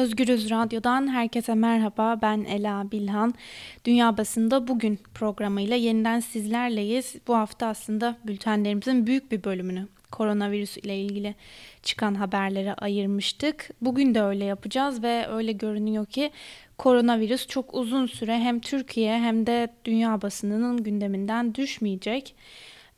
Özgürüz Radyo'dan herkese merhaba. Ben Ela Bilhan. Dünya Basında Bugün programıyla yeniden sizlerleyiz. Bu hafta aslında bültenlerimizin büyük bir bölümünü koronavirüs ile ilgili çıkan haberlere ayırmıştık. Bugün de öyle yapacağız ve öyle görünüyor ki koronavirüs çok uzun süre hem Türkiye hem de dünya basınının gündeminden düşmeyecek.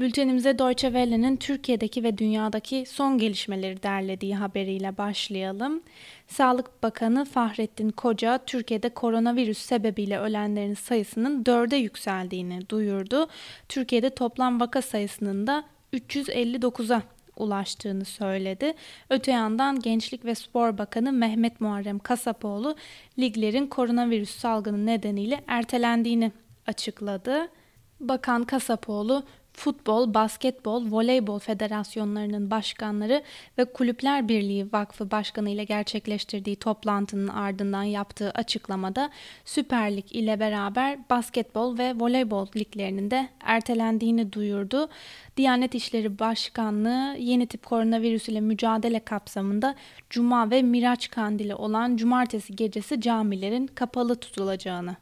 Bültenimize Deutsche Welle'nin Türkiye'deki ve dünyadaki son gelişmeleri derlediği haberiyle başlayalım. Sağlık Bakanı Fahrettin Koca, Türkiye'de koronavirüs sebebiyle ölenlerin sayısının dörde yükseldiğini duyurdu. Türkiye'de toplam vaka sayısının da 359'a ulaştığını söyledi. Öte yandan Gençlik ve Spor Bakanı Mehmet Muharrem Kasapoğlu liglerin koronavirüs salgını nedeniyle ertelendiğini açıkladı. Bakan Kasapoğlu Futbol, basketbol, voleybol federasyonlarının başkanları ve Kulüpler Birliği Vakfı Başkanı ile gerçekleştirdiği toplantının ardından yaptığı açıklamada Süper Lig ile beraber basketbol ve voleybol liglerinin de ertelendiğini duyurdu. Diyanet İşleri Başkanlığı yeni tip koronavirüs ile mücadele kapsamında Cuma ve Miraç Kandili olan cumartesi gecesi camilerin kapalı tutulacağını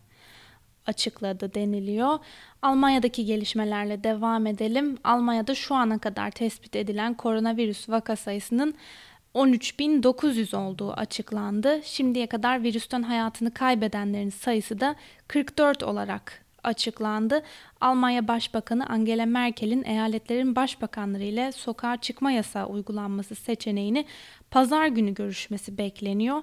açıkladı deniliyor. Almanya'daki gelişmelerle devam edelim. Almanya'da şu ana kadar tespit edilen koronavirüs vaka sayısının 13.900 olduğu açıklandı. Şimdiye kadar virüsten hayatını kaybedenlerin sayısı da 44 olarak açıklandı. Almanya Başbakanı Angela Merkel'in eyaletlerin başbakanları ile sokağa çıkma yasağı uygulanması seçeneğini pazar günü görüşmesi bekleniyor.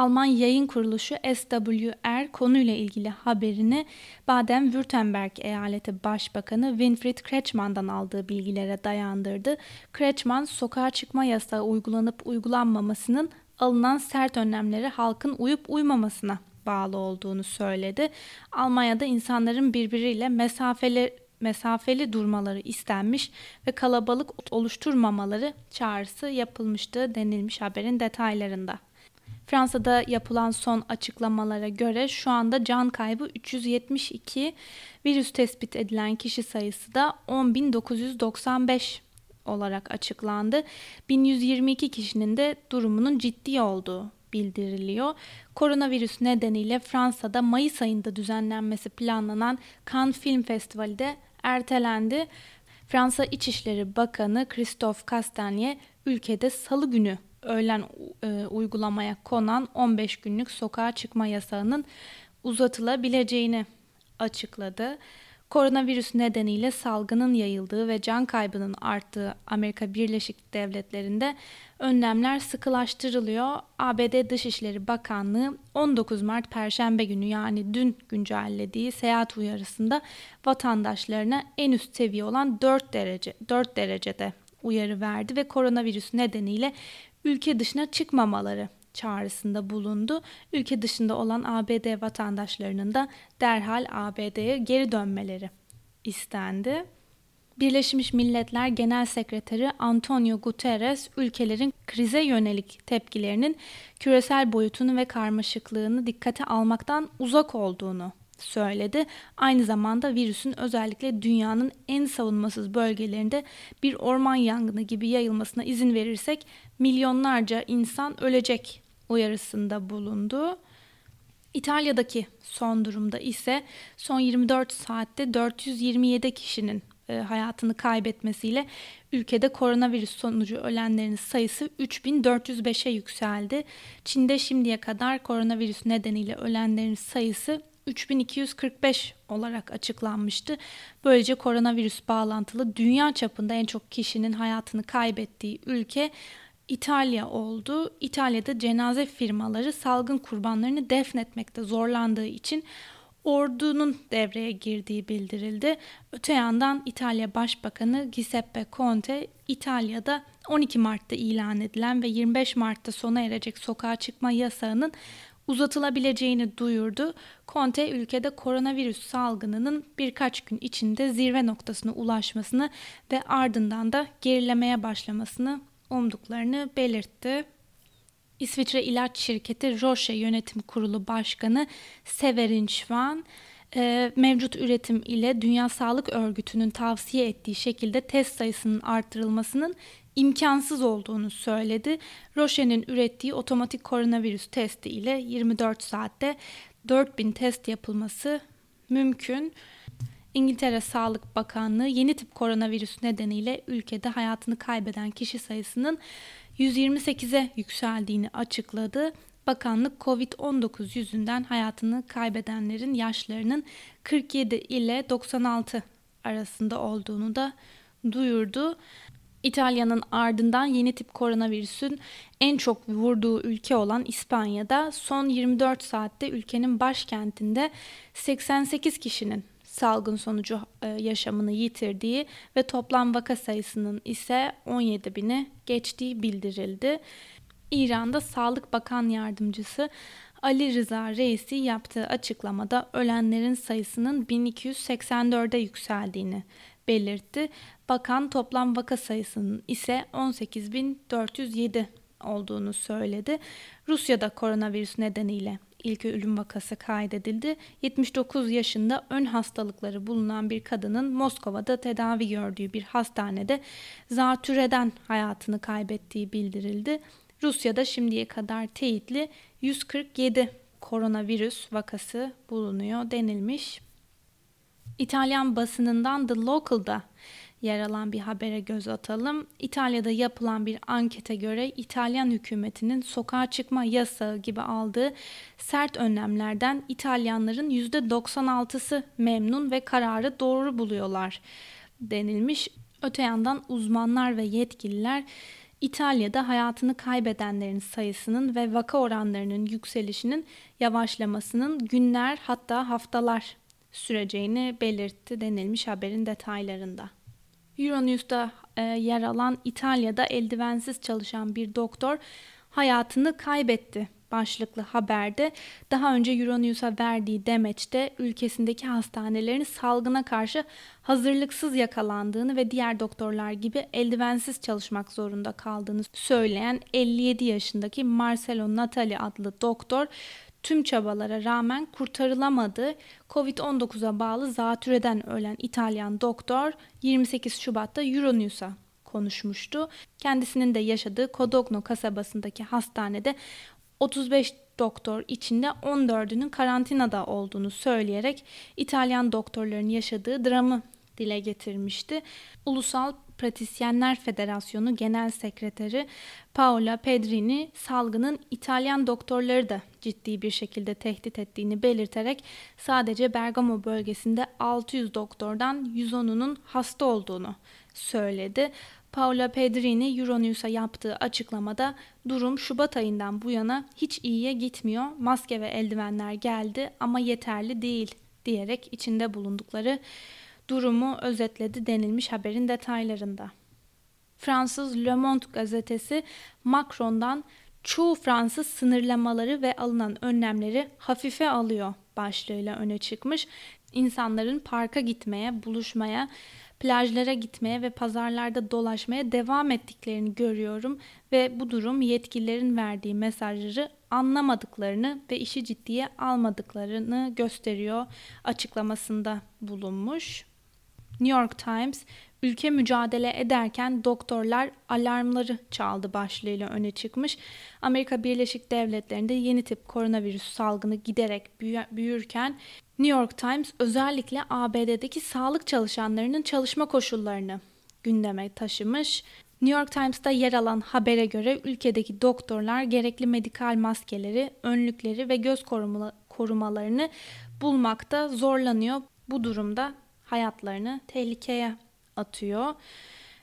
Alman yayın kuruluşu SWR konuyla ilgili haberini Baden-Württemberg eyaleti başbakanı Winfried Kretschmann'dan aldığı bilgilere dayandırdı. Kretschmann sokağa çıkma yasağı uygulanıp uygulanmamasının alınan sert önlemleri halkın uyup uymamasına bağlı olduğunu söyledi. Almanya'da insanların birbiriyle mesafeli mesafeli durmaları istenmiş ve kalabalık oluşturmamaları çağrısı yapılmıştı denilmiş haberin detaylarında. Fransa'da yapılan son açıklamalara göre şu anda can kaybı 372, virüs tespit edilen kişi sayısı da 10.995 olarak açıklandı. 1122 kişinin de durumunun ciddi olduğu bildiriliyor. Koronavirüs nedeniyle Fransa'da Mayıs ayında düzenlenmesi planlanan Cannes Film Festivali de ertelendi. Fransa İçişleri Bakanı Christophe Castagne ülkede salı günü öğlen e, uygulamaya konan 15 günlük sokağa çıkma yasağının uzatılabileceğini açıkladı. Koronavirüs nedeniyle salgının yayıldığı ve can kaybının arttığı Amerika Birleşik Devletleri'nde önlemler sıkılaştırılıyor. ABD Dışişleri Bakanlığı 19 Mart Perşembe günü yani dün güncellediği seyahat uyarısında vatandaşlarına en üst seviye olan 4 derece 4 derecede uyarı verdi ve koronavirüs nedeniyle ülke dışına çıkmamaları çağrısında bulundu. Ülke dışında olan ABD vatandaşlarının da derhal ABD'ye geri dönmeleri istendi. Birleşmiş Milletler Genel Sekreteri Antonio Guterres ülkelerin krize yönelik tepkilerinin küresel boyutunu ve karmaşıklığını dikkate almaktan uzak olduğunu söyledi. Aynı zamanda virüsün özellikle dünyanın en savunmasız bölgelerinde bir orman yangını gibi yayılmasına izin verirsek milyonlarca insan ölecek uyarısında bulundu. İtalya'daki son durumda ise son 24 saatte 427 kişinin e, hayatını kaybetmesiyle ülkede koronavirüs sonucu ölenlerin sayısı 3405'e yükseldi. Çin'de şimdiye kadar koronavirüs nedeniyle ölenlerin sayısı 3245 olarak açıklanmıştı. Böylece koronavirüs bağlantılı dünya çapında en çok kişinin hayatını kaybettiği ülke İtalya oldu. İtalya'da cenaze firmaları salgın kurbanlarını defnetmekte zorlandığı için ordunun devreye girdiği bildirildi. Öte yandan İtalya Başbakanı Giuseppe Conte İtalya'da 12 Mart'ta ilan edilen ve 25 Mart'ta sona erecek sokağa çıkma yasağının uzatılabileceğini duyurdu. Conte ülkede koronavirüs salgınının birkaç gün içinde zirve noktasına ulaşmasını ve ardından da gerilemeye başlamasını umduklarını belirtti. İsviçre ilaç şirketi Roche Yönetim Kurulu Başkanı Severin Schwan, e, mevcut üretim ile Dünya Sağlık Örgütü'nün tavsiye ettiği şekilde test sayısının arttırılmasının imkansız olduğunu söyledi. Roche'nin ürettiği otomatik koronavirüs testi ile 24 saatte 4000 test yapılması mümkün. İngiltere Sağlık Bakanlığı yeni tip koronavirüs nedeniyle ülkede hayatını kaybeden kişi sayısının 128'e yükseldiğini açıkladı. Bakanlık COVID-19 yüzünden hayatını kaybedenlerin yaşlarının 47 ile 96 arasında olduğunu da duyurdu. İtalya'nın ardından yeni tip koronavirüsün en çok vurduğu ülke olan İspanya'da son 24 saatte ülkenin başkentinde 88 kişinin salgın sonucu e, yaşamını yitirdiği ve toplam vaka sayısının ise 17 bini geçtiği bildirildi. İran'da Sağlık Bakan Yardımcısı Ali Rıza Reisi yaptığı açıklamada ölenlerin sayısının 1284'e yükseldiğini belirtti. Bakan toplam vaka sayısının ise 18.407 olduğunu söyledi. Rusya'da koronavirüs nedeniyle ilk ölüm vakası kaydedildi. 79 yaşında ön hastalıkları bulunan bir kadının Moskova'da tedavi gördüğü bir hastanede zatürreden hayatını kaybettiği bildirildi. Rusya'da şimdiye kadar teyitli 147 koronavirüs vakası bulunuyor denilmiş. İtalyan basınından The Local'da yer alan bir habere göz atalım. İtalya'da yapılan bir ankete göre İtalyan hükümetinin sokağa çıkma yasağı gibi aldığı sert önlemlerden İtalyanların %96'sı memnun ve kararı doğru buluyorlar denilmiş. Öte yandan uzmanlar ve yetkililer İtalya'da hayatını kaybedenlerin sayısının ve vaka oranlarının yükselişinin yavaşlamasının günler hatta haftalar süreceğini belirtti denilmiş haberin detaylarında. Euronews'ta e, yer alan İtalya'da eldivensiz çalışan bir doktor hayatını kaybetti başlıklı haberde daha önce Euronews'a verdiği demeçte ülkesindeki hastanelerin salgına karşı hazırlıksız yakalandığını ve diğer doktorlar gibi eldivensiz çalışmak zorunda kaldığını söyleyen 57 yaşındaki Marcelo Natali adlı doktor tüm çabalara rağmen kurtarılamadı. Covid-19'a bağlı zatürreden ölen İtalyan doktor 28 Şubat'ta Euronews'a konuşmuştu. Kendisinin de yaşadığı Codogno kasabasındaki hastanede 35 doktor içinde 14'ünün karantinada olduğunu söyleyerek İtalyan doktorların yaşadığı dramı dile getirmişti. Ulusal Pratisyenler Federasyonu Genel Sekreteri Paola Pedrini salgının İtalyan doktorları da ciddi bir şekilde tehdit ettiğini belirterek sadece Bergamo bölgesinde 600 doktordan 110'unun hasta olduğunu söyledi. Paola Pedrini Euronews'a yaptığı açıklamada durum Şubat ayından bu yana hiç iyiye gitmiyor. Maske ve eldivenler geldi ama yeterli değil diyerek içinde bulundukları durumu özetledi denilmiş haberin detaylarında. Fransız Le Monde gazetesi Macron'dan çoğu Fransız sınırlamaları ve alınan önlemleri hafife alıyor başlığıyla öne çıkmış. İnsanların parka gitmeye, buluşmaya, plajlara gitmeye ve pazarlarda dolaşmaya devam ettiklerini görüyorum ve bu durum yetkililerin verdiği mesajları anlamadıklarını ve işi ciddiye almadıklarını gösteriyor açıklamasında bulunmuş. New York Times ülke mücadele ederken doktorlar alarmları çaldı başlığıyla öne çıkmış. Amerika Birleşik Devletleri'nde yeni tip koronavirüs salgını giderek büyürken New York Times özellikle ABD'deki sağlık çalışanlarının çalışma koşullarını gündeme taşımış. New York Times'ta yer alan habere göre ülkedeki doktorlar gerekli medikal maskeleri, önlükleri ve göz korumalarını bulmakta zorlanıyor. Bu durumda hayatlarını tehlikeye atıyor.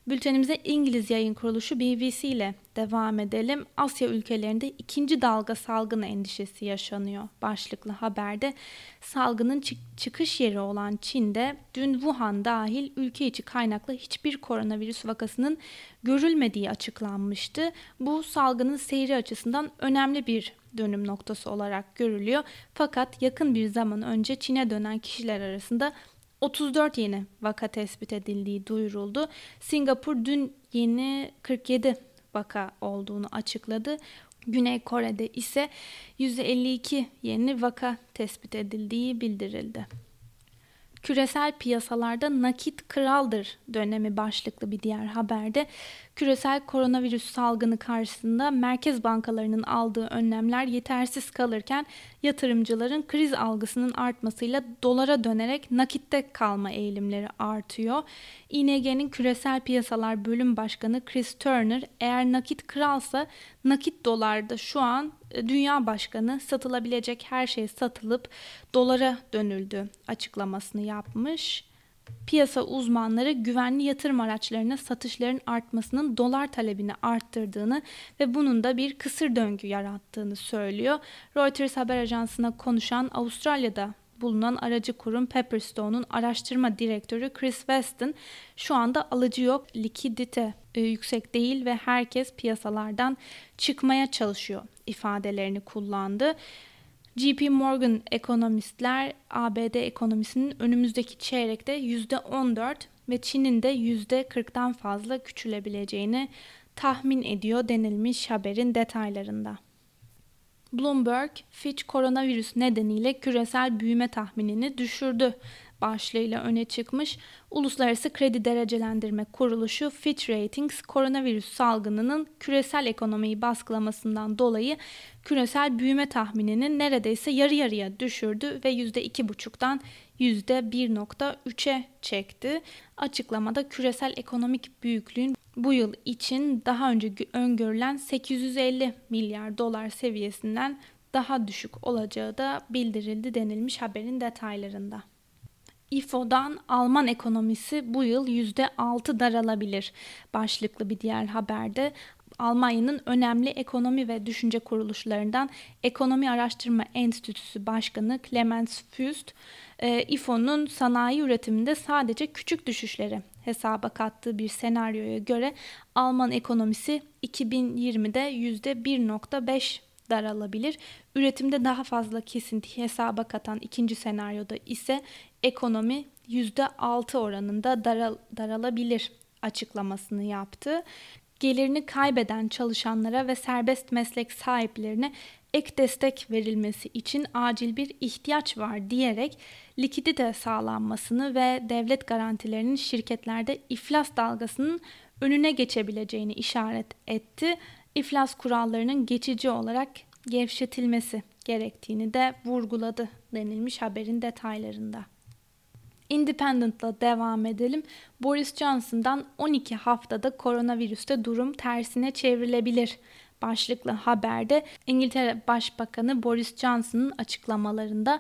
Bültenimize İngiliz yayın kuruluşu BBC ile devam edelim. Asya ülkelerinde ikinci dalga salgın endişesi yaşanıyor. Başlıklı haberde salgının çıkış yeri olan Çin'de dün Wuhan dahil ülke içi kaynaklı hiçbir koronavirüs vakasının görülmediği açıklanmıştı. Bu salgının seyri açısından önemli bir dönüm noktası olarak görülüyor. Fakat yakın bir zaman önce Çin'e dönen kişiler arasında 34 yeni vaka tespit edildiği duyuruldu. Singapur dün yeni 47 vaka olduğunu açıkladı. Güney Kore'de ise 152 yeni vaka tespit edildiği bildirildi. Küresel piyasalarda nakit kraldır dönemi başlıklı bir diğer haberde küresel koronavirüs salgını karşısında merkez bankalarının aldığı önlemler yetersiz kalırken yatırımcıların kriz algısının artmasıyla dolara dönerek nakitte kalma eğilimleri artıyor. ING'nin küresel piyasalar bölüm başkanı Chris Turner eğer nakit kralsa nakit dolarda şu an e, dünya başkanı satılabilecek her şey satılıp dolara dönüldü açıklamasını yapmış. Piyasa uzmanları güvenli yatırım araçlarına satışların artmasının dolar talebini arttırdığını ve bunun da bir kısır döngü yarattığını söylüyor. Reuters haber ajansına konuşan Avustralya'da bulunan aracı kurum Pepperstone'un araştırma direktörü Chris Weston şu anda alıcı yok, likidite e, yüksek değil ve herkes piyasalardan çıkmaya çalışıyor ifadelerini kullandı. JP Morgan ekonomistler ABD ekonomisinin önümüzdeki çeyrekte %14 ve Çin'in de %40'dan fazla küçülebileceğini tahmin ediyor denilmiş haberin detaylarında. Bloomberg, Fitch koronavirüs nedeniyle küresel büyüme tahminini düşürdü başlığıyla öne çıkmış. Uluslararası Kredi Derecelendirme Kuruluşu Fitch Ratings koronavirüs salgınının küresel ekonomiyi baskılamasından dolayı küresel büyüme tahminini neredeyse yarı yarıya düşürdü ve %2,5'tan %1,3'e çekti. Açıklamada küresel ekonomik büyüklüğün bu yıl için daha önce öngörülen 850 milyar dolar seviyesinden daha düşük olacağı da bildirildi denilmiş haberin detaylarında. İFO'dan Alman ekonomisi bu yıl %6 daralabilir başlıklı bir diğer haberde. Almanya'nın önemli ekonomi ve düşünce kuruluşlarından Ekonomi Araştırma Enstitüsü Başkanı Clemens Füst, e, İFO'nun sanayi üretiminde sadece küçük düşüşleri hesaba kattığı bir senaryoya göre Alman ekonomisi 2020'de %1.5 daralabilir. Üretimde daha fazla kesinti hesaba katan ikinci senaryoda ise ekonomi %6 oranında daral, daralabilir açıklamasını yaptı. Gelirini kaybeden çalışanlara ve serbest meslek sahiplerine ek destek verilmesi için acil bir ihtiyaç var diyerek likidite sağlanmasını ve devlet garantilerinin şirketlerde iflas dalgasının önüne geçebileceğini işaret etti. İflas kurallarının geçici olarak gevşetilmesi gerektiğini de vurguladı denilmiş haberin detaylarında. Independent'la devam edelim. Boris Johnson'dan 12 haftada koronavirüste durum tersine çevrilebilir başlıklı haberde İngiltere Başbakanı Boris Johnson'ın açıklamalarında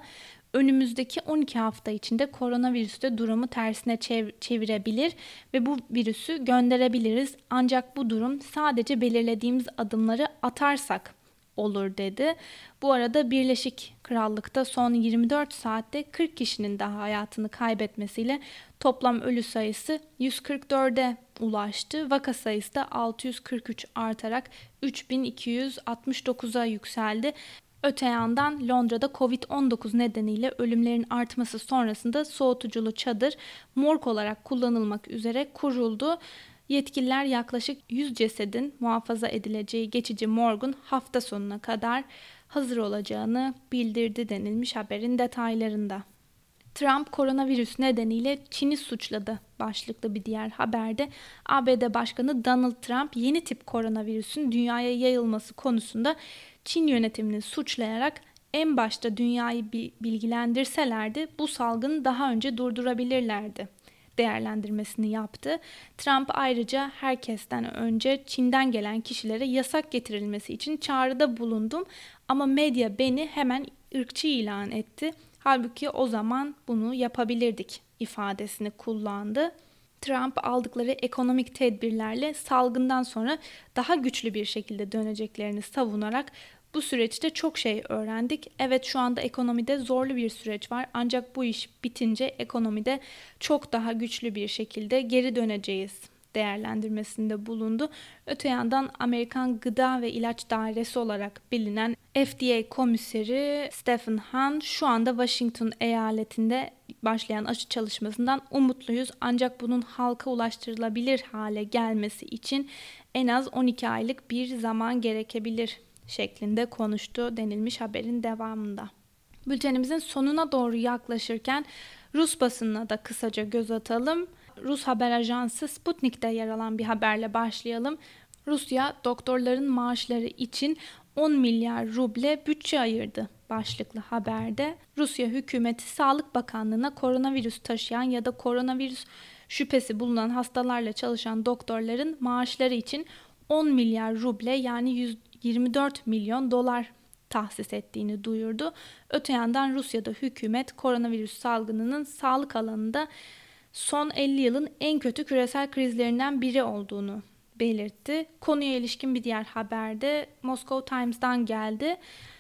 önümüzdeki 12 hafta içinde koronavirüste durumu tersine çevirebilir ve bu virüsü gönderebiliriz. Ancak bu durum sadece belirlediğimiz adımları atarsak olur dedi. Bu arada Birleşik Krallık'ta son 24 saatte 40 kişinin daha hayatını kaybetmesiyle toplam ölü sayısı 144'e ulaştı. Vaka sayısı da 643 artarak 3269'a yükseldi. Öte yandan Londra'da Covid-19 nedeniyle ölümlerin artması sonrasında soğutuculu çadır morg olarak kullanılmak üzere kuruldu. Yetkililer yaklaşık 100 cesedin muhafaza edileceği geçici morgun hafta sonuna kadar hazır olacağını bildirdi denilmiş haberin detaylarında. Trump koronavirüs nedeniyle Çin'i suçladı başlıklı bir diğer haberde ABD Başkanı Donald Trump yeni tip koronavirüsün dünyaya yayılması konusunda Çin yönetimini suçlayarak en başta dünyayı bilgilendirselerdi bu salgını daha önce durdurabilirlerdi değerlendirmesini yaptı. Trump ayrıca herkesten önce Çin'den gelen kişilere yasak getirilmesi için çağrıda bulundum ama medya beni hemen ırkçı ilan etti. Halbuki o zaman bunu yapabilirdik ifadesini kullandı. Trump aldıkları ekonomik tedbirlerle salgından sonra daha güçlü bir şekilde döneceklerini savunarak bu süreçte çok şey öğrendik. Evet şu anda ekonomide zorlu bir süreç var ancak bu iş bitince ekonomide çok daha güçlü bir şekilde geri döneceğiz değerlendirmesinde bulundu. Öte yandan Amerikan Gıda ve İlaç Dairesi olarak bilinen FDA komiseri Stephen Hahn şu anda Washington eyaletinde başlayan aşı çalışmasından umutluyuz. Ancak bunun halka ulaştırılabilir hale gelmesi için en az 12 aylık bir zaman gerekebilir şeklinde konuştu denilmiş haberin devamında. Bültenimizin sonuna doğru yaklaşırken Rus basınına da kısaca göz atalım. Rus haber ajansı Sputnik'te yer alan bir haberle başlayalım. Rusya doktorların maaşları için 10 milyar ruble bütçe ayırdı başlıklı haberde. Rusya hükümeti Sağlık Bakanlığı'na koronavirüs taşıyan ya da koronavirüs şüphesi bulunan hastalarla çalışan doktorların maaşları için 10 milyar ruble yani 124 milyon dolar tahsis ettiğini duyurdu. Öte yandan Rusya'da hükümet koronavirüs salgınının sağlık alanında son 50 yılın en kötü küresel krizlerinden biri olduğunu belirtti. Konuya ilişkin bir diğer haberde Moscow Times'dan geldi.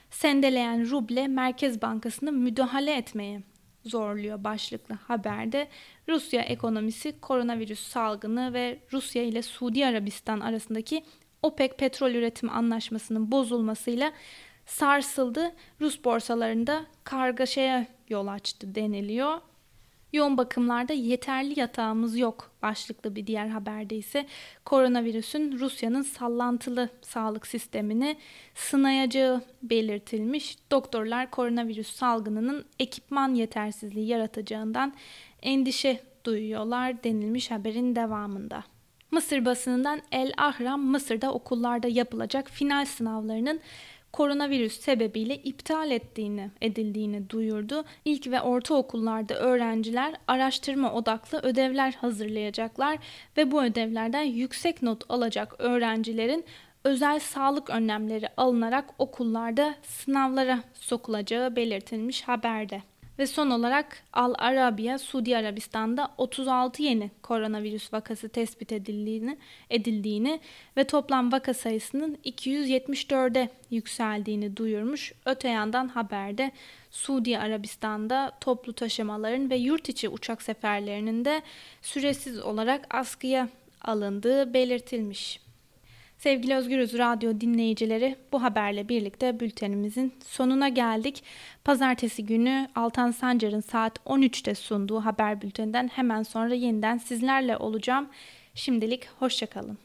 Sendeleyen ruble Merkez Bankası'nı müdahale etmeye zorluyor başlıklı haberde. Rusya ekonomisi koronavirüs salgını ve Rusya ile Suudi Arabistan arasındaki OPEC petrol üretim anlaşmasının bozulmasıyla sarsıldı. Rus borsalarında kargaşaya yol açtı deniliyor. Yoğun bakımlarda yeterli yatağımız yok başlıklı bir diğer haberde ise koronavirüsün Rusya'nın sallantılı sağlık sistemini sınayacağı belirtilmiş. Doktorlar koronavirüs salgınının ekipman yetersizliği yaratacağından endişe duyuyorlar denilmiş haberin devamında. Mısır basınından El Ahram Mısır'da okullarda yapılacak final sınavlarının koronavirüs sebebiyle iptal ettiğini, edildiğini duyurdu. İlk ve ortaokullarda öğrenciler araştırma odaklı ödevler hazırlayacaklar ve bu ödevlerden yüksek not alacak öğrencilerin özel sağlık önlemleri alınarak okullarda sınavlara sokulacağı belirtilmiş haberde. Ve son olarak Al Arabiya, Suudi Arabistan'da 36 yeni koronavirüs vakası tespit edildiğini, edildiğini ve toplam vaka sayısının 274'e yükseldiğini duyurmuş. Öte yandan haberde Suudi Arabistan'da toplu taşımaların ve yurt içi uçak seferlerinin de süresiz olarak askıya alındığı belirtilmiş. Sevgili Özgürüz Radyo dinleyicileri bu haberle birlikte bültenimizin sonuna geldik. Pazartesi günü Altan Sancar'ın saat 13'te sunduğu haber bülteninden hemen sonra yeniden sizlerle olacağım. Şimdilik hoşçakalın.